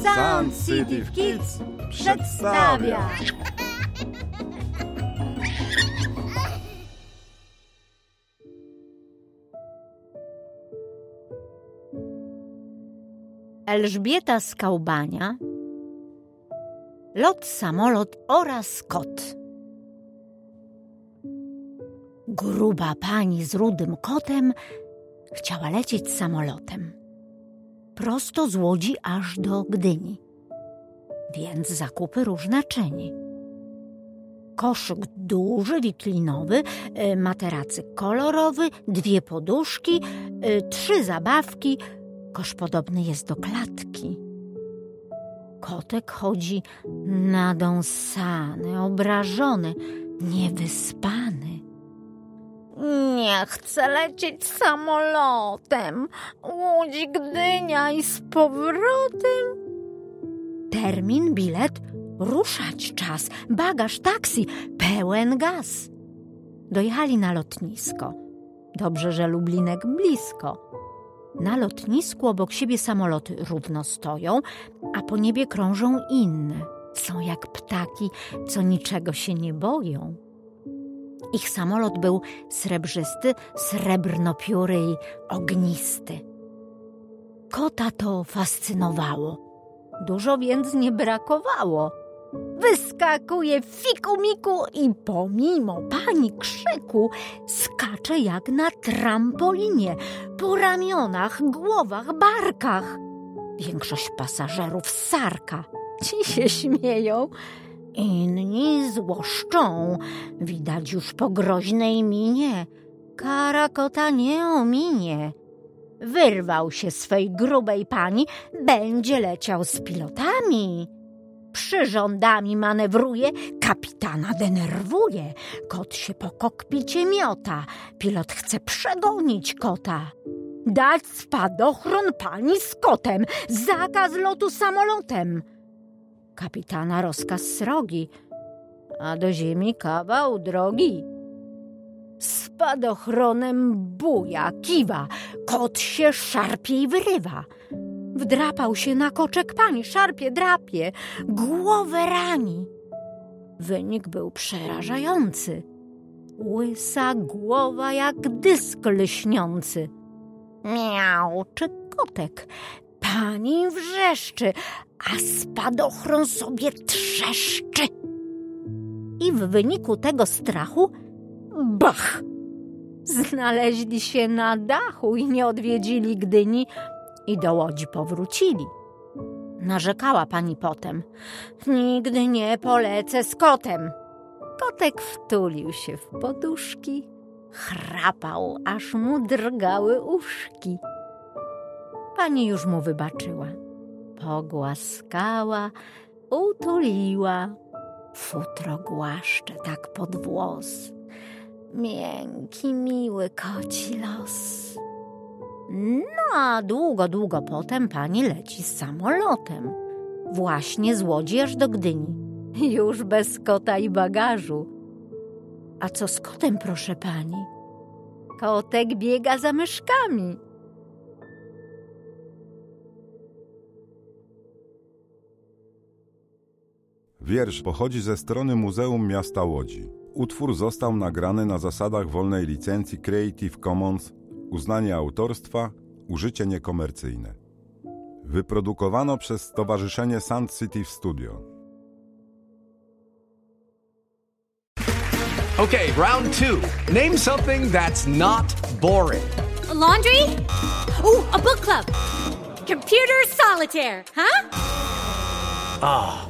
Sun City Kids przedstawia. Elżbieta Skałbania, lot, samolot oraz kot. Gruba pani z rudym kotem chciała lecieć samolotem. Prosto z Łodzi aż do Gdyni. Więc zakupy różne czyni. Koszyk duży, wiklinowy, y, materacy kolorowy, dwie poduszki, y, trzy zabawki. Kosz podobny jest do klatki. Kotek chodzi nadąsany, obrażony, niewyspany. Nie chcę lecieć samolotem. Łódź Gdynia i z powrotem. Termin, bilet, ruszać czas, bagaż, taksi, pełen gaz. Dojechali na lotnisko. Dobrze, że Lublinek blisko. Na lotnisku obok siebie samoloty równo stoją, a po niebie krążą inne. Są jak ptaki, co niczego się nie boją. Ich samolot był srebrzysty, srebrnopióry i ognisty. Kota to fascynowało. Dużo więc nie brakowało. Wyskakuje fiku-miku i pomimo pani krzyku skacze jak na trampolinie, po ramionach, głowach, barkach. Większość pasażerów sarka. Ci się śmieją, inni złoszczą. Widać już po groźnej minie. Kara kota nie ominie. Wyrwał się swej grubej pani, będzie leciał z pilotami. Przyrządami manewruje, kapitana denerwuje. Kot się po kokpicie miota, pilot chce przegonić kota. Dać spadochron pani z kotem, zakaz lotu samolotem. Kapitana rozkaz srogi, a do ziemi kawał drogi. Spadochronem buja, kiwa, kot się szarpie i wyrywa. Wdrapał się na koczek pani, szarpie, drapie, głowę rani. Wynik był przerażający. Łysa głowa jak dysk lśniący. Miał czy kotek. Pani wrzeszczy, a spadochron sobie trzeszczy. I w wyniku tego strachu, bach! Znaleźli się na dachu i nie odwiedzili Gdyni i do Łodzi powrócili. Narzekała pani potem. Nigdy nie polecę z kotem. Kotek wtulił się w poduszki, chrapał, aż mu drgały uszki. Pani już mu wybaczyła. Pogłaskała, utuliła. Futro głaszcze tak pod włos. Miękki, miły koci los. No a długo, długo potem pani leci samolotem. Właśnie z Łodzi aż do Gdyni. Już bez kota i bagażu. A co z kotem, proszę pani? Kotek biega za myszkami. Wiersz pochodzi ze strony Muzeum Miasta Łodzi. Utwór został nagrany na zasadach wolnej licencji Creative Commons, uznanie autorstwa, użycie niekomercyjne. Wyprodukowano przez Stowarzyszenie Sand City Studio. Okay, round two. Name something that's not boring. A laundry? Ooh, a book club. Computer solitaire, huh?